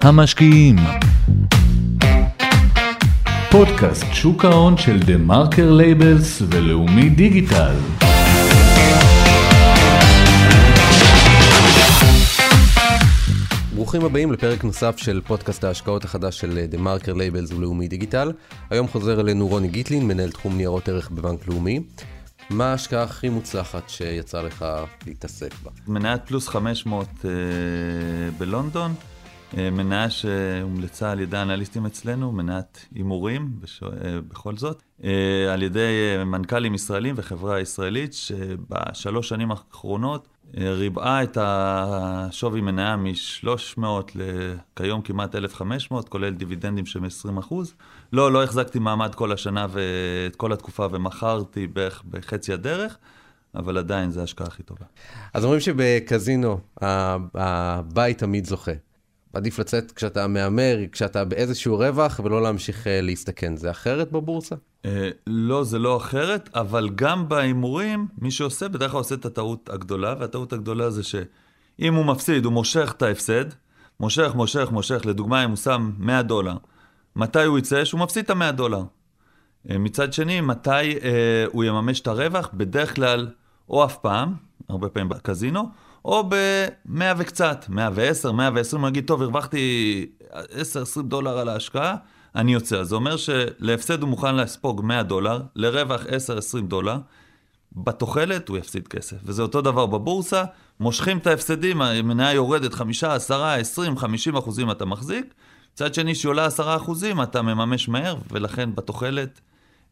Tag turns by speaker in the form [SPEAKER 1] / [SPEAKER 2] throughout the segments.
[SPEAKER 1] המשקיעים. פודקאסט שוק ההון של דה מרקר לייבלס ולאומי דיגיטל
[SPEAKER 2] ברוכים הבאים לפרק נוסף של פודקאסט ההשקעות החדש של דה מרקר לייבלס ולאומי דיגיטל. היום חוזר אלינו רוני גיטלין, מנהל תחום ניירות ערך בבנק לאומי. מה ההשקעה הכי מוצלחת שיצא לך להתעסק בה?
[SPEAKER 3] מניית פלוס 500 אה, בלונדון, אה, מניה שהומלצה על ידי האנליסטים אצלנו, מניית הימורים בש... אה, בכל זאת, אה, על ידי אה, מנכ"לים ישראלים וחברה ישראלית, שבשלוש שנים האחרונות ריבעה את השווי מניה מ-300 לכיום כמעט 1,500, כולל דיבידנדים של 20 אחוז. לא, לא החזקתי מעמד כל השנה ואת כל התקופה ומכרתי בערך בחצי הדרך. אבל עדיין זו ההשקעה הכי טובה.
[SPEAKER 2] אז אומרים שבקזינו הבית תמיד זוכה. עדיף לצאת כשאתה מהמר, כשאתה באיזשהו רווח, ולא להמשיך אה, להסתכן. זה אחרת בבורסה?
[SPEAKER 3] אה, לא, זה לא אחרת, אבל גם בהימורים, מי שעושה, בדרך כלל עושה את הטעות הגדולה, והטעות הגדולה זה שאם הוא מפסיד, הוא מושך את ההפסד, מושך, מושך, מושך, לדוגמה, אם הוא שם 100 דולר, מתי הוא יצא? שהוא מפסיד את ה-100 דולר. אה, מצד שני, מתי אה, הוא יממש את הרווח? בדרך כלל, או אף פעם, הרבה פעמים בקזינו, או ב-100 וקצת, 110, 120, הוא יגיד, טוב, הרווחתי 10-20 דולר על ההשקעה, אני יוצא. זה אומר שלהפסד הוא מוכן לספוג 100 דולר, לרווח 10-20 דולר, בתוחלת הוא יפסיד כסף. וזה אותו דבר בבורסה, מושכים את ההפסדים, המניה יורדת 5, 10, 20, 50 אחוזים אתה מחזיק, מצד שני, שהיא עולה 10 אחוזים, אתה מממש מהר, ולכן בתוחלת,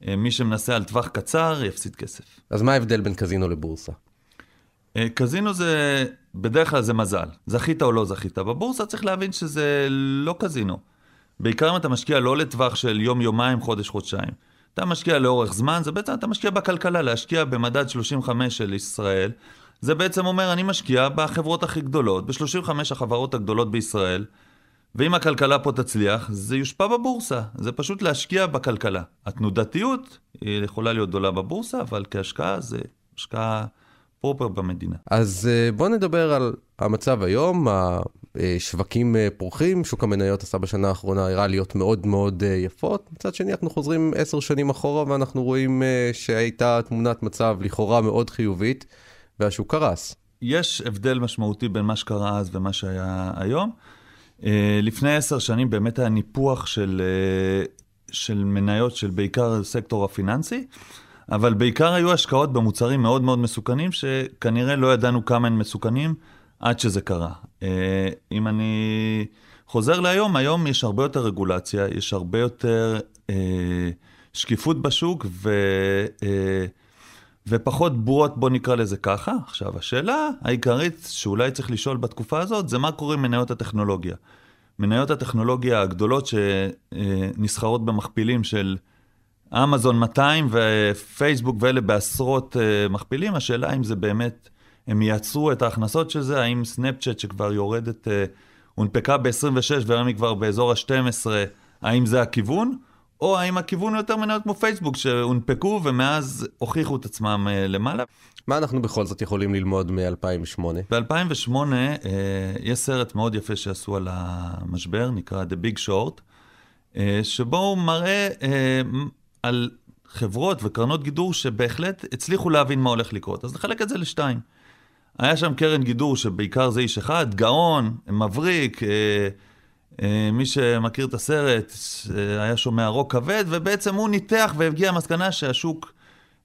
[SPEAKER 3] אה, מי שמנסה על טווח קצר, יפסיד כסף.
[SPEAKER 2] אז מה ההבדל בין קזינו לבורסה?
[SPEAKER 3] אה, קזינו זה, בדרך כלל זה מזל. זכית או לא זכית. בבורסה צריך להבין שזה לא קזינו. בעיקר אם אתה משקיע לא לטווח של יום-יומיים, חודש-חודשיים. אתה משקיע לאורך זמן, זה בעצם אתה משקיע בכלכלה, להשקיע במדד 35 של ישראל. זה בעצם אומר, אני משקיע בחברות הכי גדולות, ב-35 החברות הגדולות בישראל, ואם הכלכלה פה תצליח, זה יושפע בבורסה. זה פשוט להשקיע בכלכלה. התנודתיות היא יכולה להיות גדולה בבורסה, אבל כהשקעה זה השקעה פרופר במדינה.
[SPEAKER 2] אז אה, בואו נדבר על המצב היום, השווקים אה, פורחים, שוק המניות עשה בשנה האחרונה הראה להיות מאוד מאוד אה, יפות. מצד שני, אנחנו חוזרים עשר שנים אחורה ואנחנו רואים שהייתה תמונת מצב לכאורה מאוד חיובית, והשוק קרס.
[SPEAKER 3] יש הבדל משמעותי בין מה שקרה אז ומה שהיה היום. לפני עשר שנים באמת היה ניפוח של, של מניות של בעיקר הסקטור הפיננסי, אבל בעיקר היו השקעות במוצרים מאוד מאוד מסוכנים, שכנראה לא ידענו כמה הם מסוכנים עד שזה קרה. אה, אם אני חוזר להיום, היום יש הרבה יותר רגולציה, יש הרבה יותר אה, שקיפות בשוק, ו... אה, ופחות בועות, בוא נקרא לזה ככה. עכשיו, השאלה העיקרית שאולי צריך לשאול בתקופה הזאת, זה מה קורה עם מניות הטכנולוגיה. מניות הטכנולוגיה הגדולות שנסחרות במכפילים של אמזון 200 ופייסבוק ואלה בעשרות אה, מכפילים, השאלה אם זה באמת, הם ייצרו את ההכנסות של זה, האם סנאפצ'אט שכבר יורדת, אה, הונפקה ב-26 והיום היא כבר באזור ה-12, האם זה הכיוון? או האם הכיוון יותר מניות כמו פייסבוק שהונפקו ומאז הוכיחו את עצמם אה, למעלה.
[SPEAKER 2] מה אנחנו בכל זאת יכולים ללמוד מ-2008?
[SPEAKER 3] ב-2008 אה, יש סרט מאוד יפה שעשו על המשבר, נקרא The Big Short, אה, שבו הוא מראה אה, על חברות וקרנות גידור שבהחלט הצליחו להבין מה הולך לקרות. אז נחלק את זה לשתיים. היה שם קרן גידור שבעיקר זה איש אחד, גאון, מבריק, אה, אה, מי שמכיר את הסרט אה, היה שומע רוק כבד, ובעצם הוא ניתח והגיע למסקנה שהשוק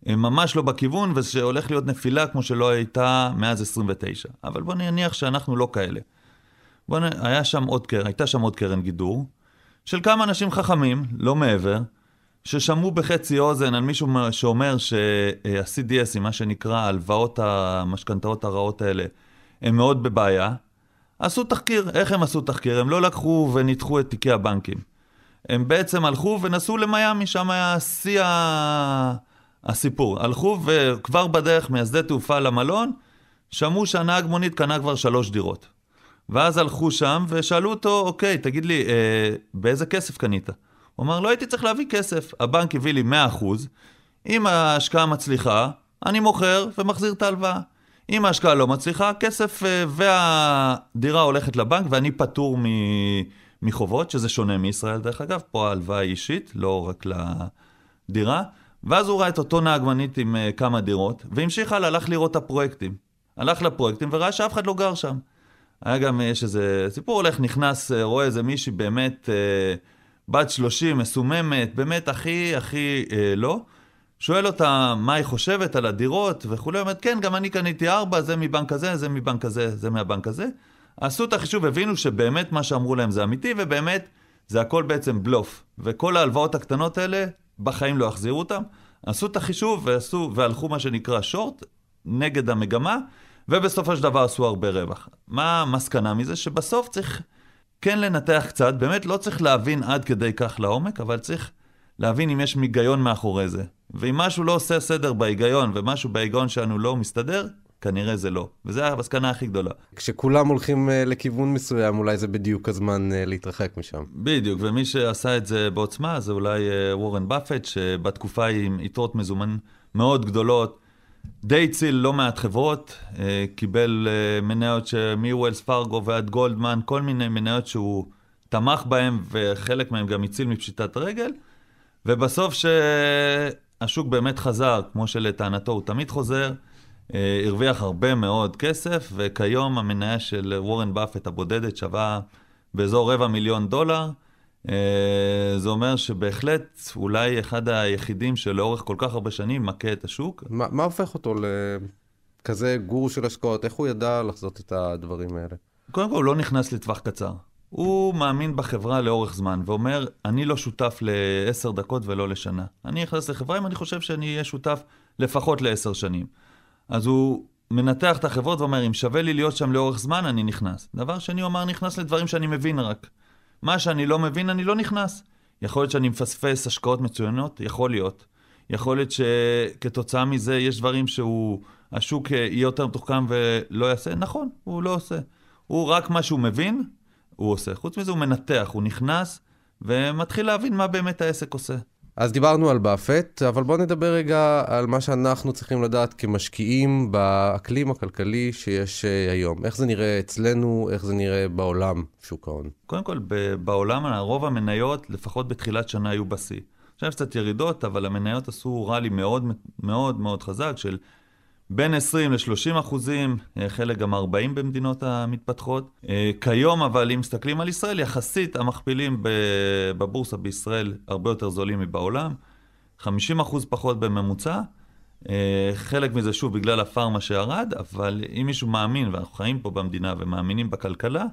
[SPEAKER 3] אה, ממש לא בכיוון, ושהולך להיות נפילה כמו שלא הייתה מאז 29. אבל בוא נניח שאנחנו לא כאלה. בוא נ... היה שם עוד קרן, הייתה שם עוד קרן גידור, של כמה אנשים חכמים, לא מעבר, ששמעו בחצי אוזן על מישהו שאומר שה-CDS, מה שנקרא הלוואות המשכנתאות הרעות האלה, הם מאוד בבעיה. עשו תחקיר. איך הם עשו תחקיר? הם לא לקחו וניתחו את תיקי הבנקים. הם בעצם הלכו ונסעו למיאמי, שם היה שיא. הסיפור. הלכו וכבר בדרך מהשדה תעופה למלון, שמעו שהנהג מונית קנה כבר שלוש דירות. ואז הלכו שם ושאלו אותו, אוקיי, תגיד לי, אה, באיזה כסף קנית? הוא אמר, לא הייתי צריך להביא כסף. הבנק הביא לי 100%, אם ההשקעה מצליחה, אני מוכר ומחזיר את ההלוואה. אם ההשקעה לא מצליחה, הכסף אה, והדירה הולכת לבנק ואני פטור מחובות, שזה שונה מישראל דרך אגב, פה ההלוואה היא אישית, לא רק לדירה. ואז הוא ראה את אותו נהג מנית עם uh, כמה דירות, והמשיך הלאה, הלך לראות את הפרויקטים. הלך לפרויקטים וראה שאף אחד לא גר שם. היה גם, יש איזה סיפור, הולך, נכנס, אה, רואה איזה מישהי באמת uh, בת 30, מסוממת, באמת הכי הכי uh, לא. שואל אותה מה היא חושבת על הדירות וכולי, אומרת, כן, גם אני קניתי ארבע, זה מבנק הזה, זה מבנק הזה, זה מהבנק הזה. עשו את החישוב, הבינו שבאמת מה שאמרו להם זה אמיתי, ובאמת זה הכל בעצם בלוף. וכל ההלוואות הקטנות האלה, בחיים לא יחזירו אותם. עשו את החישוב ועשו, והלכו מה שנקרא שורט, נגד המגמה, ובסופו של דבר עשו הרבה רווח. מה המסקנה מזה? שבסוף צריך כן לנתח קצת, באמת לא צריך להבין עד כדי כך לעומק, אבל צריך להבין אם יש היגיון מאחורי זה. ואם משהו לא עושה סדר בהיגיון, ומשהו בהיגיון שלנו לא מסתדר, כנראה זה לא. וזו המסקנה הכי גדולה.
[SPEAKER 2] כשכולם הולכים uh, לכיוון מסוים, אולי זה בדיוק הזמן uh, להתרחק משם.
[SPEAKER 3] בדיוק, ומי שעשה את זה בעוצמה זה אולי uh, וורן באפט, שבתקופה עם יתרות מזומן מאוד גדולות, די הציל לא מעט חברות, uh, קיבל uh, מניות מווילס פארגו ועד גולדמן, כל מיני מניות שהוא תמך בהן, וחלק מהן גם הציל מפשיטת רגל. ובסוף שהשוק באמת חזר, כמו שלטענתו הוא תמיד חוזר, אה, הרוויח הרבה מאוד כסף, וכיום המניה של וורן באפט הבודדת שווה באזור רבע מיליון דולר. אה, זה אומר שבהחלט אולי אחד היחידים שלאורך כל כך הרבה שנים מכה את השוק.
[SPEAKER 2] ما, מה הופך אותו לכזה גורו של השקעות? איך הוא ידע לחזות את הדברים האלה?
[SPEAKER 3] קודם כל, הוא לא נכנס לטווח קצר. הוא מאמין בחברה לאורך זמן, ואומר, אני לא שותף לעשר דקות ולא לשנה. אני נכנס לחברה אם אני חושב שאני אהיה שותף לפחות לעשר שנים. אז הוא מנתח את החברות ואומר, אם שווה לי להיות שם לאורך זמן, אני נכנס. דבר שני, הוא אמר, נכנס לדברים שאני מבין רק. מה שאני לא מבין, אני לא נכנס. יכול להיות שאני מפספס השקעות מצוינות? יכול להיות. יכול להיות שכתוצאה מזה יש דברים שהוא, השוק יהיה יותר מתוחכם ולא יעשה? נכון, הוא לא עושה. הוא רק מה שהוא מבין, הוא עושה. חוץ מזה הוא מנתח, הוא נכנס ומתחיל להבין מה באמת העסק עושה.
[SPEAKER 2] אז דיברנו על באפט, אבל בואו נדבר רגע על מה שאנחנו צריכים לדעת כמשקיעים באקלים הכלכלי שיש uh, היום. איך זה נראה אצלנו, איך זה נראה בעולם, שוק ההון.
[SPEAKER 3] קודם כל, בעולם רוב המניות, לפחות בתחילת שנה, היו בשיא. עכשיו יש קצת ירידות, אבל המניות עשו ראלי מאוד מאוד מאוד חזק של בין 20 ל-30 אחוזים, אה, חלק גם 40 במדינות המתפתחות. אה, כיום, אבל אם מסתכלים על ישראל, יחסית המכפילים בבורסה בישראל הרבה יותר זולים מבעולם, 50 אחוז פחות בממוצע. אה, חלק מזה שוב בגלל הפארמה שירד, אבל אם מישהו מאמין, ואנחנו חיים פה במדינה ומאמינים בכלכלה,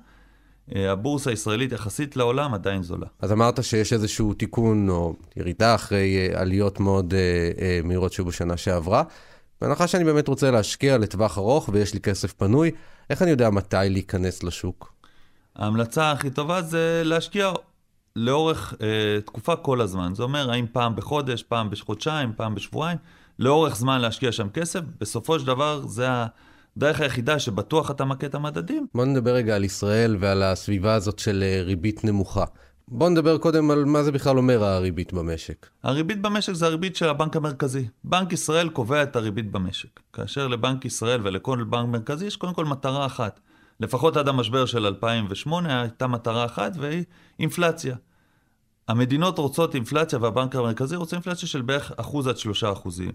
[SPEAKER 3] הבורסה הישראלית יחסית לעולם עדיין זולה.
[SPEAKER 2] אז אמרת שיש איזשהו תיקון או ירידה אחרי עליות מאוד מהירות שהיו בשנה שעברה. בהנחה שאני באמת רוצה להשקיע לטווח ארוך ויש לי כסף פנוי, איך אני יודע מתי להיכנס לשוק?
[SPEAKER 3] ההמלצה הכי טובה זה להשקיע לאורך אה, תקופה כל הזמן. זה אומר, האם פעם בחודש, פעם בחודשיים, פעם בשבועיים, לאורך זמן להשקיע שם כסף. בסופו של דבר, זה הדרך היחידה שבטוח אתה מכה את המדדים.
[SPEAKER 2] בוא נדבר רגע על ישראל ועל הסביבה הזאת של אה, ריבית נמוכה. בוא נדבר קודם על מה זה בכלל אומר הריבית במשק.
[SPEAKER 3] הריבית במשק זה הריבית של הבנק המרכזי. בנק ישראל קובע את הריבית במשק. כאשר לבנק ישראל ולכל בנק מרכזי יש קודם כל מטרה אחת. לפחות עד המשבר של 2008 הייתה מטרה אחת והיא אינפלציה. המדינות רוצות אינפלציה והבנק המרכזי רוצה אינפלציה של בערך אחוז עד שלושה אחוזים.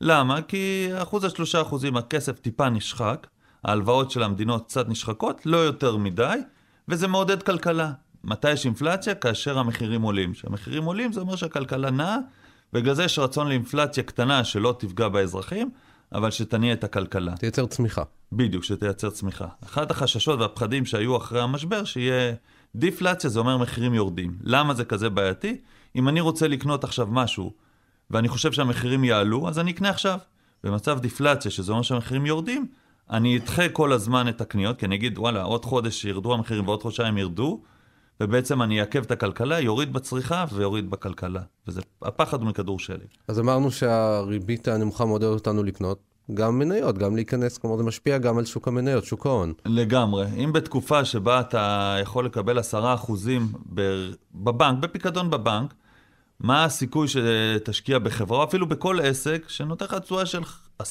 [SPEAKER 3] למה? כי אחוז עד שלושה אחוזים הכסף טיפה נשחק, ההלוואות של המדינות קצת נשחקות, לא יותר מדי, וזה מעודד כלכלה. מתי יש אינפלציה? כאשר המחירים עולים. כשהמחירים עולים זה אומר שהכלכלה נעה, ובגלל זה יש רצון לאינפלציה קטנה שלא תפגע באזרחים, אבל שתניע את הכלכלה.
[SPEAKER 2] תייצר צמיחה.
[SPEAKER 3] בדיוק, שתייצר צמיחה. אחד החששות והפחדים שהיו אחרי המשבר, שיהיה דיפלציה, זה אומר מחירים יורדים. למה זה כזה בעייתי? אם אני רוצה לקנות עכשיו משהו, ואני חושב שהמחירים יעלו, אז אני אקנה עכשיו. במצב דיפלציה, שזה אומר שהמחירים יורדים, אני אדחה כל הזמן את הקניות, כי אני אגיד, וואלה, עוד חודש ירדו המחירים ועוד חודשיים ירדו, ובעצם אני אעכב את הכלכלה, יוריד בצריכה ויוריד בכלכלה. וזה, הפחד הוא מכדור שלג.
[SPEAKER 2] אז אמרנו שהריבית הנמוכה מעודדת אותנו לקנות. גם מניות, גם להיכנס, כלומר זה משפיע גם על שוק המניות, שוק ההון.
[SPEAKER 3] לגמרי. אם בתקופה שבה אתה יכול לקבל עשרה אחוזים בבנק, בפיקדון בבנק, מה הסיכוי שתשקיע בחברה, או אפילו בכל עסק, שנותן לך תשואה של 10-15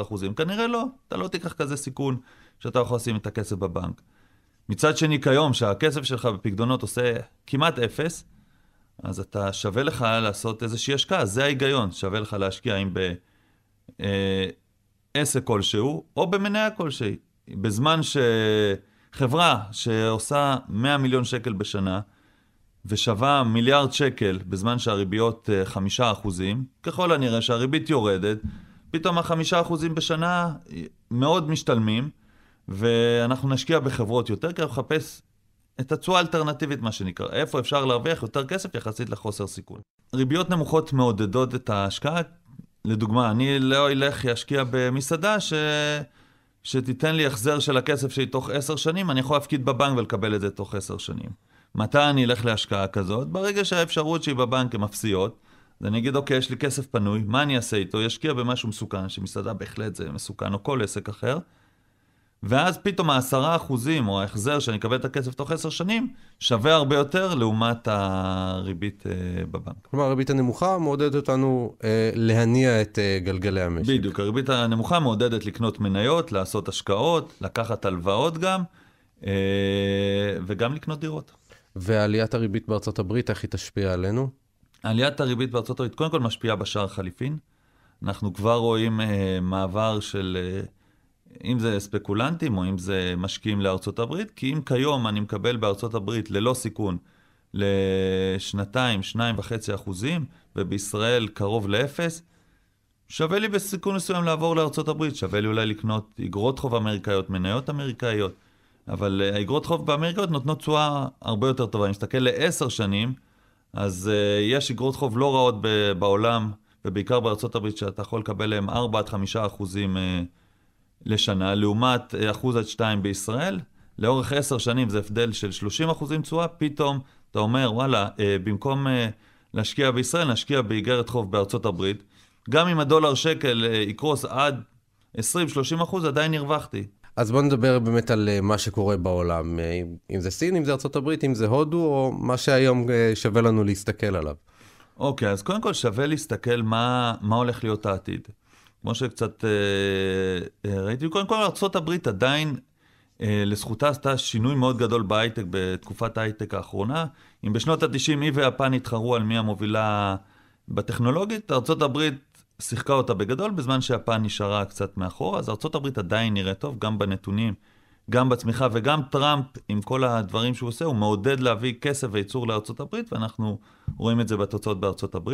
[SPEAKER 3] אחוזים? כנראה לא, אתה לא תיקח כזה סיכון שאתה יכול לשים את הכסף בבנק. מצד שני, כיום, שהכסף שלך בפקדונות עושה כמעט אפס, אז אתה שווה לך לעשות איזושהי השקעה, זה ההיגיון, שווה לך להשקיע אם בעסק כלשהו, או במניה כלשהי. בזמן שחברה שעושה 100 מיליון שקל בשנה, ושווה מיליארד שקל בזמן שהריביות אה, חמישה אחוזים, ככל הנראה שהריבית יורדת, פתאום החמישה אחוזים בשנה מאוד משתלמים, ואנחנו נשקיע בחברות יותר, כי אנחנו נחפש את התשואה האלטרנטיבית, מה שנקרא, איפה אפשר להרוויח יותר כסף יחסית לחוסר סיכון. ריביות נמוכות מעודדות את ההשקעה. לדוגמה, אני לא אלך להשקיע במסעדה ש... שתיתן לי החזר של הכסף שלי תוך עשר שנים, אני יכול להפקיד בבנק ולקבל את זה תוך עשר שנים. מתי אני אלך להשקעה כזאת? ברגע שהאפשרות שהיא בבנק הן אפסיות, אז אני אגיד, אוקיי, יש לי כסף פנוי, מה אני אעשה איתו? ישקיע במשהו מסוכן, שמסעדה בהחלט זה מסוכן, או כל עסק אחר. ואז פתאום העשרה אחוזים, או ההחזר שאני אקבל את הכסף תוך עשר שנים, שווה הרבה יותר לעומת הריבית אה, בבנק.
[SPEAKER 2] כלומר, הריבית הנמוכה מעודדת אותנו אה, להניע את אה, גלגלי המשק.
[SPEAKER 3] בדיוק, הריבית הנמוכה מעודדת לקנות מניות, לעשות השקעות, לקחת הלוואות גם, אה, וגם לקנות דירות.
[SPEAKER 2] ועליית הריבית בארצות הברית, איך היא תשפיע עלינו?
[SPEAKER 3] עליית הריבית בארצות הברית קודם כל משפיעה בשער חליפין. אנחנו כבר רואים אה, מעבר של, אה, אם זה ספקולנטים או אם זה משקיעים לארצות הברית, כי אם כיום אני מקבל בארצות הברית ללא סיכון לשנתיים, שניים וחצי אחוזים, ובישראל קרוב לאפס, שווה לי בסיכון מסוים לעבור לארצות הברית, שווה לי אולי לקנות אגרות חוב אמריקאיות, מניות אמריקאיות. אבל אה, האגרות חוב באמריקות נותנות תשואה הרבה יותר טובה. אם נסתכל לעשר שנים, אז uh, יש אגרות חוב לא רעות בעולם, ובעיקר בארצות הברית, שאתה יכול לקבל להם 4 עד 5 אחוזים uh, לשנה, לעומת uh, אחוז עד 2 בישראל. לאורך עשר שנים זה הבדל של 30 אחוזים תשואה, פתאום אתה אומר, וואלה, uh, במקום uh, להשקיע בישראל, נשקיע באיגרת חוב בארצות הברית. גם אם הדולר שקל יקרוס עד 20-30 אחוז, עדיין הרווחתי.
[SPEAKER 2] אז בואו נדבר באמת על אה, מה שקורה בעולם, אה, אם זה סין, אם זה ארה"ב, אם זה הודו, או מה שהיום אה, שווה לנו להסתכל עליו.
[SPEAKER 3] אוקיי, okay, אז קודם כל שווה להסתכל מה, מה הולך להיות העתיד. כמו שקצת אה, ראיתי, קודם כל ארה"ב עדיין, אה, לזכותה עשתה שינוי מאוד גדול בהייטק בתקופת ההייטק האחרונה. אם בשנות ה-90 היא ויפן התחרו על מי המובילה בטכנולוגית, ארה"ב שיחקה אותה בגדול, בזמן שיפן נשארה קצת מאחור, אז ארה"ב עדיין נראית טוב, גם בנתונים, גם בצמיחה, וגם טראמפ, עם כל הדברים שהוא עושה, הוא מעודד להביא כסף וייצור לארה"ב, ואנחנו רואים את זה בתוצאות בארה"ב.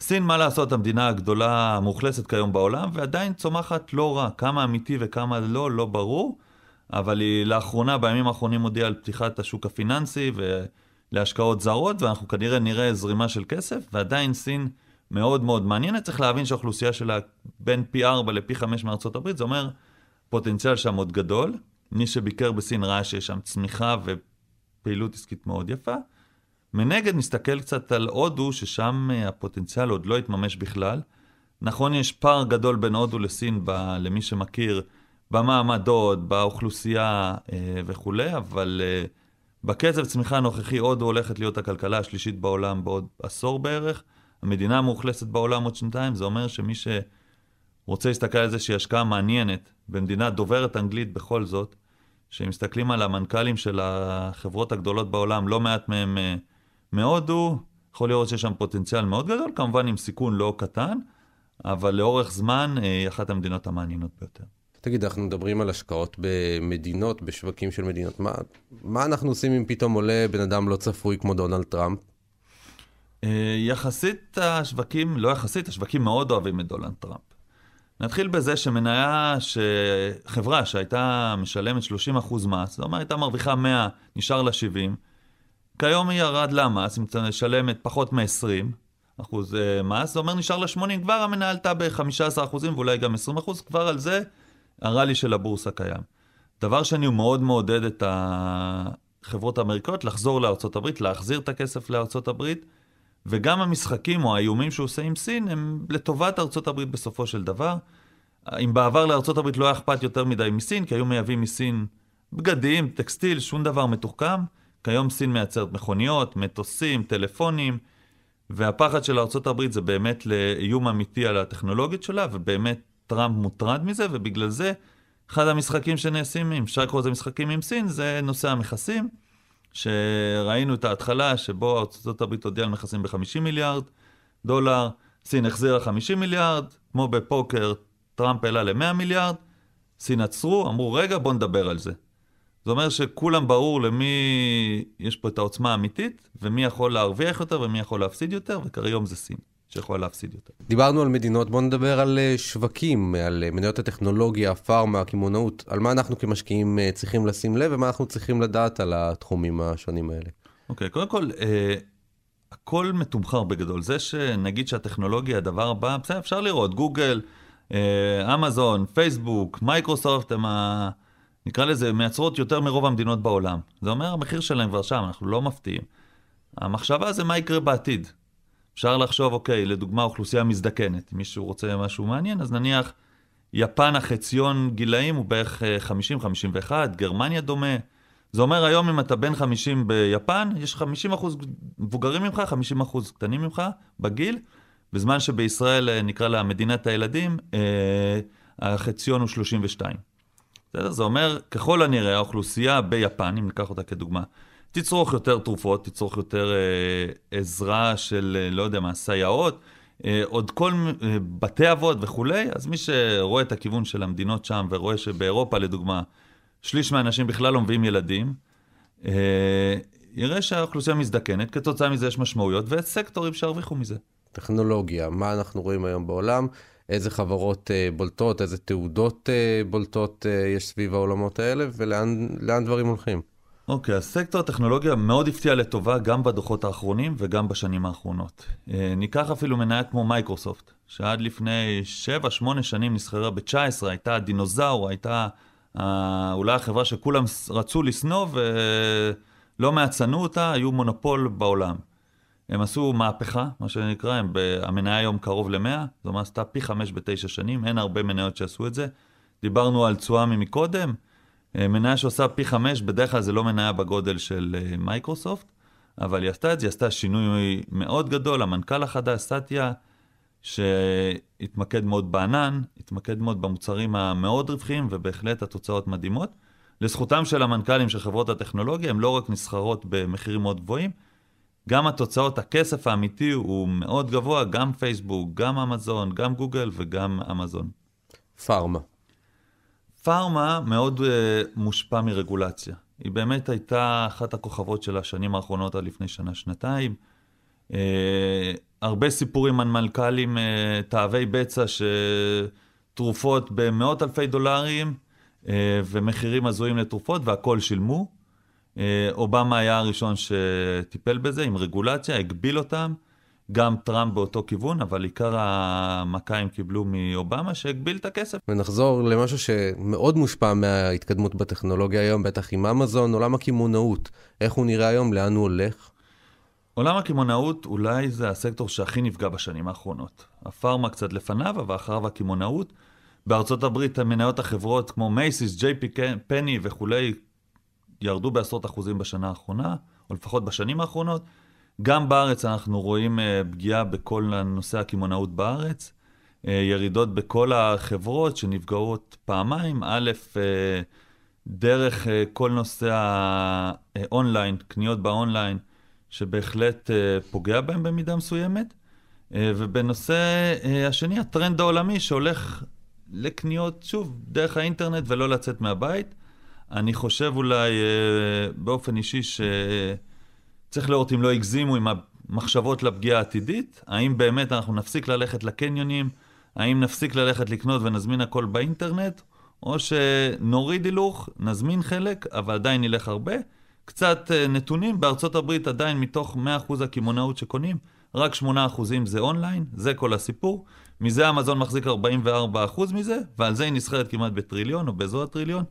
[SPEAKER 3] סין, מה לעשות, המדינה הגדולה המאוכלסת כיום בעולם, ועדיין צומחת לא רע. כמה אמיתי וכמה לא, לא ברור, אבל היא לאחרונה, בימים האחרונים הודיעה על פתיחת השוק הפיננסי ולהשקעות זרות, ואנחנו כנראה נראה זרימה של כסף, ועדיין סין... מאוד מאוד מעניינת. צריך להבין שהאוכלוסייה שלה בין פי 4 לפי 5 מארצות הברית, זה אומר פוטנציאל שם עוד גדול. מי שביקר בסין ראה שיש שם צמיחה ופעילות עסקית מאוד יפה. מנגד נסתכל קצת על הודו, ששם אה, הפוטנציאל עוד לא התממש בכלל. נכון, יש פער גדול בין הודו לסין, ב, למי שמכיר, במעמדות, באוכלוסייה אה, וכולי, אבל אה, בקצב צמיחה הנוכחי הודו הולכת להיות הכלכלה השלישית בעולם בעוד עשור בערך. המדינה המאוכלסת בעולם עוד שנתיים, זה אומר שמי שרוצה להסתכל על איזושהי השקעה מעניינת במדינה דוברת אנגלית בכל זאת, שמסתכלים על המנכ"לים של החברות הגדולות בעולם, לא מעט מהם אה, מהודו, יכול לראות שיש שם פוטנציאל מאוד גדול, כמובן עם סיכון לא קטן, אבל לאורך זמן אה, היא אחת המדינות המעניינות ביותר.
[SPEAKER 2] תגיד, אנחנו מדברים על השקעות במדינות, בשווקים של מדינות. מה, מה אנחנו עושים אם פתאום עולה בן אדם לא צפוי כמו דונלד טראמפ?
[SPEAKER 3] אה, יחסית השווקים, לא יחסית, השווקים מאוד אוהבים את דולנד טראמפ. נתחיל בזה שמניה, חברה שהייתה משלמת 30% מס, זאת אומרת הייתה מרוויחה 100, נשאר לה 70, כיום היא ירד למס, היא משלמת פחות מ-20 אחוז אה, מס, זה אומר נשאר לה 80, כבר המניה עלתה ב-15 אחוזים ואולי גם 20 אחוז, כבר על זה הראלי של הבורסה קיים. דבר שני, הוא מאוד מעודד את החברות האמריקאיות לחזור לארצות הברית, להחזיר את הכסף לארצות הברית. וגם המשחקים או האיומים שהוא עושה עם סין הם לטובת ארצות הברית בסופו של דבר. אם בעבר לארצות הברית לא היה אכפת יותר מדי מסין, כי היו מייבאים מסין בגדים, טקסטיל, שום דבר מתוחכם, כיום סין מייצרת מכוניות, מטוסים, טלפונים, והפחד של ארה"ב זה באמת לאיום אמיתי על הטכנולוגיות שלה, ובאמת טראמפ מוטרד מזה, ובגלל זה אחד המשחקים שנעשים, אם אפשר לקרוא לזה משחקים עם סין, זה נושא המכסים, שראינו את ההתחלה שבו ארה"ב הודיעה על מכסים ב-50 מיליארד דולר, סין החזירה 50 מיליארד, כמו בפוקר, טראמפ העלה ל-100 מיליארד, סין עצרו, אמרו, רגע, בואו נדבר על זה. זה אומר שכולם ברור למי יש פה את העוצמה האמיתית, ומי יכול להרוויח יותר ומי יכול להפסיד יותר, וכיום זה סין. שיכולה להפסיד יותר.
[SPEAKER 2] דיברנו על מדינות, בואו נדבר על אה, שווקים, על אה, מניות הטכנולוגיה, הפארמה, הקמעונאות, על מה אנחנו כמשקיעים אה, צריכים לשים לב ומה אנחנו צריכים לדעת על התחומים השונים האלה.
[SPEAKER 3] אוקיי, okay, קודם כל, אה, הכל מתומחר בגדול. זה שנגיד שהטכנולוגיה הדבר הבא, בסדר, אפשר לראות, גוגל, אה, אמזון, פייסבוק, מייקרוסופט, הם ה... נקרא לזה, מייצרות יותר מרוב המדינות בעולם. זה אומר, המחיר שלהם כבר שם, אנחנו לא מפתיעים. המחשבה זה מה יקרה בעתיד. אפשר לחשוב, אוקיי, לדוגמה אוכלוסייה מזדקנת, אם מישהו רוצה משהו מעניין, אז נניח יפן החציון גילאים הוא בערך 50-51, אה, גרמניה דומה. זה אומר היום אם אתה בן 50 ביפן, יש 50 אחוז מבוגרים ממך, 50 אחוז קטנים ממך בגיל, בזמן שבישראל אה, נקרא לה מדינת הילדים, אה, החציון הוא 32. זה אומר, ככל הנראה, האוכלוסייה ביפן, אם ניקח אותה כדוגמה, תצרוך יותר תרופות, תצרוך יותר אה, עזרה של, אה, לא יודע מה, סייעות, אה, עוד כל אה, בתי אבות וכולי, אז מי שרואה את הכיוון של המדינות שם ורואה שבאירופה, לדוגמה, שליש מהאנשים בכלל לא מביאים ילדים, אה, יראה שהאוכלוסייה מזדקנת, כתוצאה מזה יש משמעויות, ויש סקטורים שהרוויחו מזה.
[SPEAKER 2] טכנולוגיה, מה אנחנו רואים היום בעולם, איזה חברות אה, בולטות, איזה תעודות אה, בולטות אה, יש סביב העולמות האלה, ולאן דברים הולכים.
[SPEAKER 3] אוקיי, okay, אז סקטור הטכנולוגיה מאוד הפתיע לטובה גם בדוחות האחרונים וגם בשנים האחרונות. ניקח אפילו מניה כמו מייקרוסופט, שעד לפני 7-8 שנים נסחרה ב-19, הייתה דינוזאור, הייתה אה, אולי החברה שכולם רצו לשנוא ולא מעט שנאו אותה, היו מונופול בעולם. הם עשו מהפכה, מה שנקרא, הם, המניה היום קרוב ל-100, זאת אומרת, עשתה פי 5 בתשע שנים, אין הרבה מניות שעשו את זה. דיברנו על תשואה ממקודם, אה, מניה שעושה פי חמש, בדרך כלל זה לא מניה בגודל של אה, מייקרוסופט, אבל היא עשתה את זה, היא עשתה שינוי מאוד גדול, המנכ"ל החדש, סטיה, שהתמקד מאוד בענן, התמקד מאוד במוצרים המאוד רווחיים, ובהחלט התוצאות מדהימות. לזכותם של המנכ"לים של חברות הטכנולוגיה, הם לא רק נסחרות במחירים מאוד גבוהים, גם התוצאות, הכסף האמיתי הוא מאוד גבוה, גם פייסבוק, גם אמזון, גם גוגל וגם אמזון.
[SPEAKER 2] פארמה.
[SPEAKER 3] פארמה מאוד uh, מושפע מרגולציה. היא באמת הייתה אחת הכוכבות של השנים האחרונות עד לפני שנה-שנתיים. Uh, הרבה סיפורים על מנכ"לים uh, תאבי בצע שתרופות במאות אלפי דולרים uh, ומחירים הזויים לתרופות והכל שילמו. Uh, אובמה היה הראשון שטיפל בזה עם רגולציה, הגביל אותם. גם טראמפ באותו כיוון, אבל עיקר המכה הם קיבלו מאובמה, שהגביל את הכסף.
[SPEAKER 2] ונחזור למשהו שמאוד מושפע מההתקדמות בטכנולוגיה היום, בטח עם אמזון, עולם הקמעונאות. איך הוא נראה היום, לאן הוא הולך?
[SPEAKER 3] עולם הקמעונאות אולי זה הסקטור שהכי נפגע בשנים האחרונות. הפארמה קצת לפניו, אבל אחריו הקמעונאות. בארצות הברית מניות החברות כמו מייסיס, ג'יי פי פני וכולי, ירדו בעשרות אחוזים בשנה האחרונה, או לפחות בשנים האחרונות. גם בארץ אנחנו רואים אה, פגיעה בכל הנושא הקמעונאות בארץ, אה, ירידות בכל החברות שנפגעות פעמיים, א', אה, דרך כל נושא האונליין, קניות באונליין, שבהחלט פוגע בהם במידה מסוימת. ובנושא השני, הטרנד העולמי שהולך לקניות, שוב, דרך האינטרנט ולא לצאת מהבית. אני חושב אולי באופן אישי ש... צריך לראות אם לא הגזימו עם המחשבות לפגיעה העתידית, האם באמת אנחנו נפסיק ללכת לקניונים, האם נפסיק ללכת לקנות ונזמין הכל באינטרנט, או שנוריד הילוך, נזמין חלק, אבל עדיין נלך הרבה. קצת אה, נתונים, בארצות הברית עדיין מתוך 100% הקמעונאות שקונים, רק 8% זה אונליין, זה כל הסיפור. מזה המזון מחזיק 44% מזה, ועל זה היא נסחרת כמעט בטריליון או באזור הטריליון.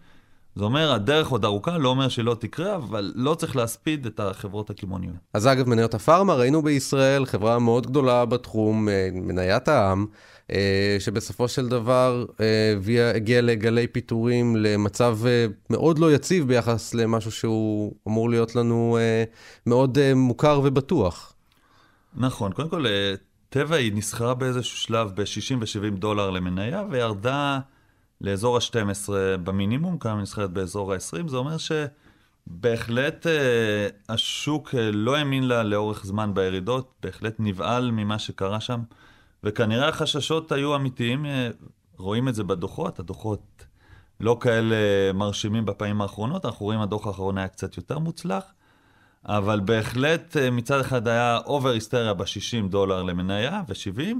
[SPEAKER 3] זה אומר, הדרך עוד ארוכה, לא אומר שלא תקרה, אבל לא צריך להספיד את החברות הקמעוניות.
[SPEAKER 2] אז אגב, מניות הפארמה, ראינו בישראל חברה מאוד גדולה בתחום, אה, מניית העם, אה, שבסופו של דבר אה, הגיעה לגלי פיטורים, למצב מאוד לא יציב ביחס למשהו שהוא אמור להיות לנו מאוד מוכר ובטוח.
[SPEAKER 3] נכון, קודם כל, טבע היא נסחרה באיזשהו שלב ב-60 ו-70 דולר למניה, וירדה לאזור ה-12 במינימום, כמה נסחרת באזור ה-20, זה אומר שבהחלט אה, השוק אה, לא האמין לה לאורך זמן בירידות, בהחלט נבהל ממה שקרה שם, וכנראה החששות היו אמיתיים, אה, רואים את זה בדוחות, הדוחות לא כאלה מרשימים בפעמים האחרונות, אנחנו רואים הדוח האחרון היה קצת יותר מוצלח. אבל בהחלט אה, מצד אחד היה אובר היסטריה ב-60 דולר למניה ו-70,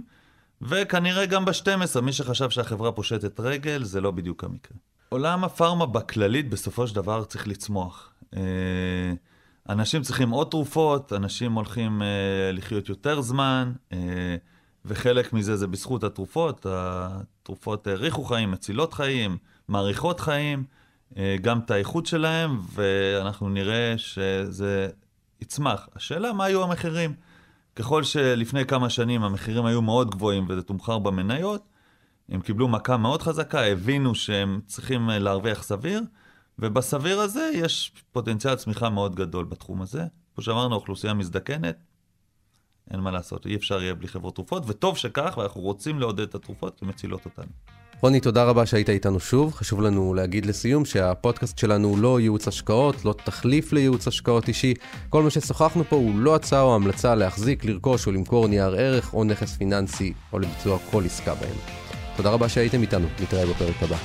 [SPEAKER 3] וכנראה גם ב-12, מי שחשב שהחברה פושטת רגל, זה לא בדיוק המקרה. עולם הפארמה בכללית בסופו של דבר צריך לצמוח. אה, אנשים צריכים עוד תרופות, אנשים הולכים אה, לחיות יותר זמן, וחלק מזה זה בזכות התרופות. התרופות האריכו חיים, מצילות חיים, מאריכות חיים. אה, גם את האיכות שלהם, ואנחנו נראה שזה יצמח. השאלה, מה היו המחירים? ככל שלפני כמה שנים המחירים היו מאוד גבוהים וזה תומחר במניות, הם קיבלו מכה מאוד חזקה, הבינו שהם צריכים אה, להרוויח סביר, ובסביר הזה יש פוטנציאל צמיחה מאוד גדול בתחום הזה. כמו שאמרנו, האוכלוסייה מזדקנת, אין מה לעשות, אי אפשר יהיה בלי חברות תרופות, וטוב שכך, ואנחנו רוצים לעודד את התרופות, כי מצילות אותנו.
[SPEAKER 2] רוני, תודה רבה שהיית איתנו שוב. חשוב לנו להגיד לסיום שהפודקאסט שלנו הוא לא ייעוץ השקעות, לא תחליף לייעוץ השקעות אישי. כל מה ששוחחנו פה הוא לא הצעה או המלצה להחזיק, לרכוש או למכור נייר ערך או נכס פיננסי או לביצוע כל עסקה בהם. תודה רבה שהייתם איתנו, נתראה בפרק הבא.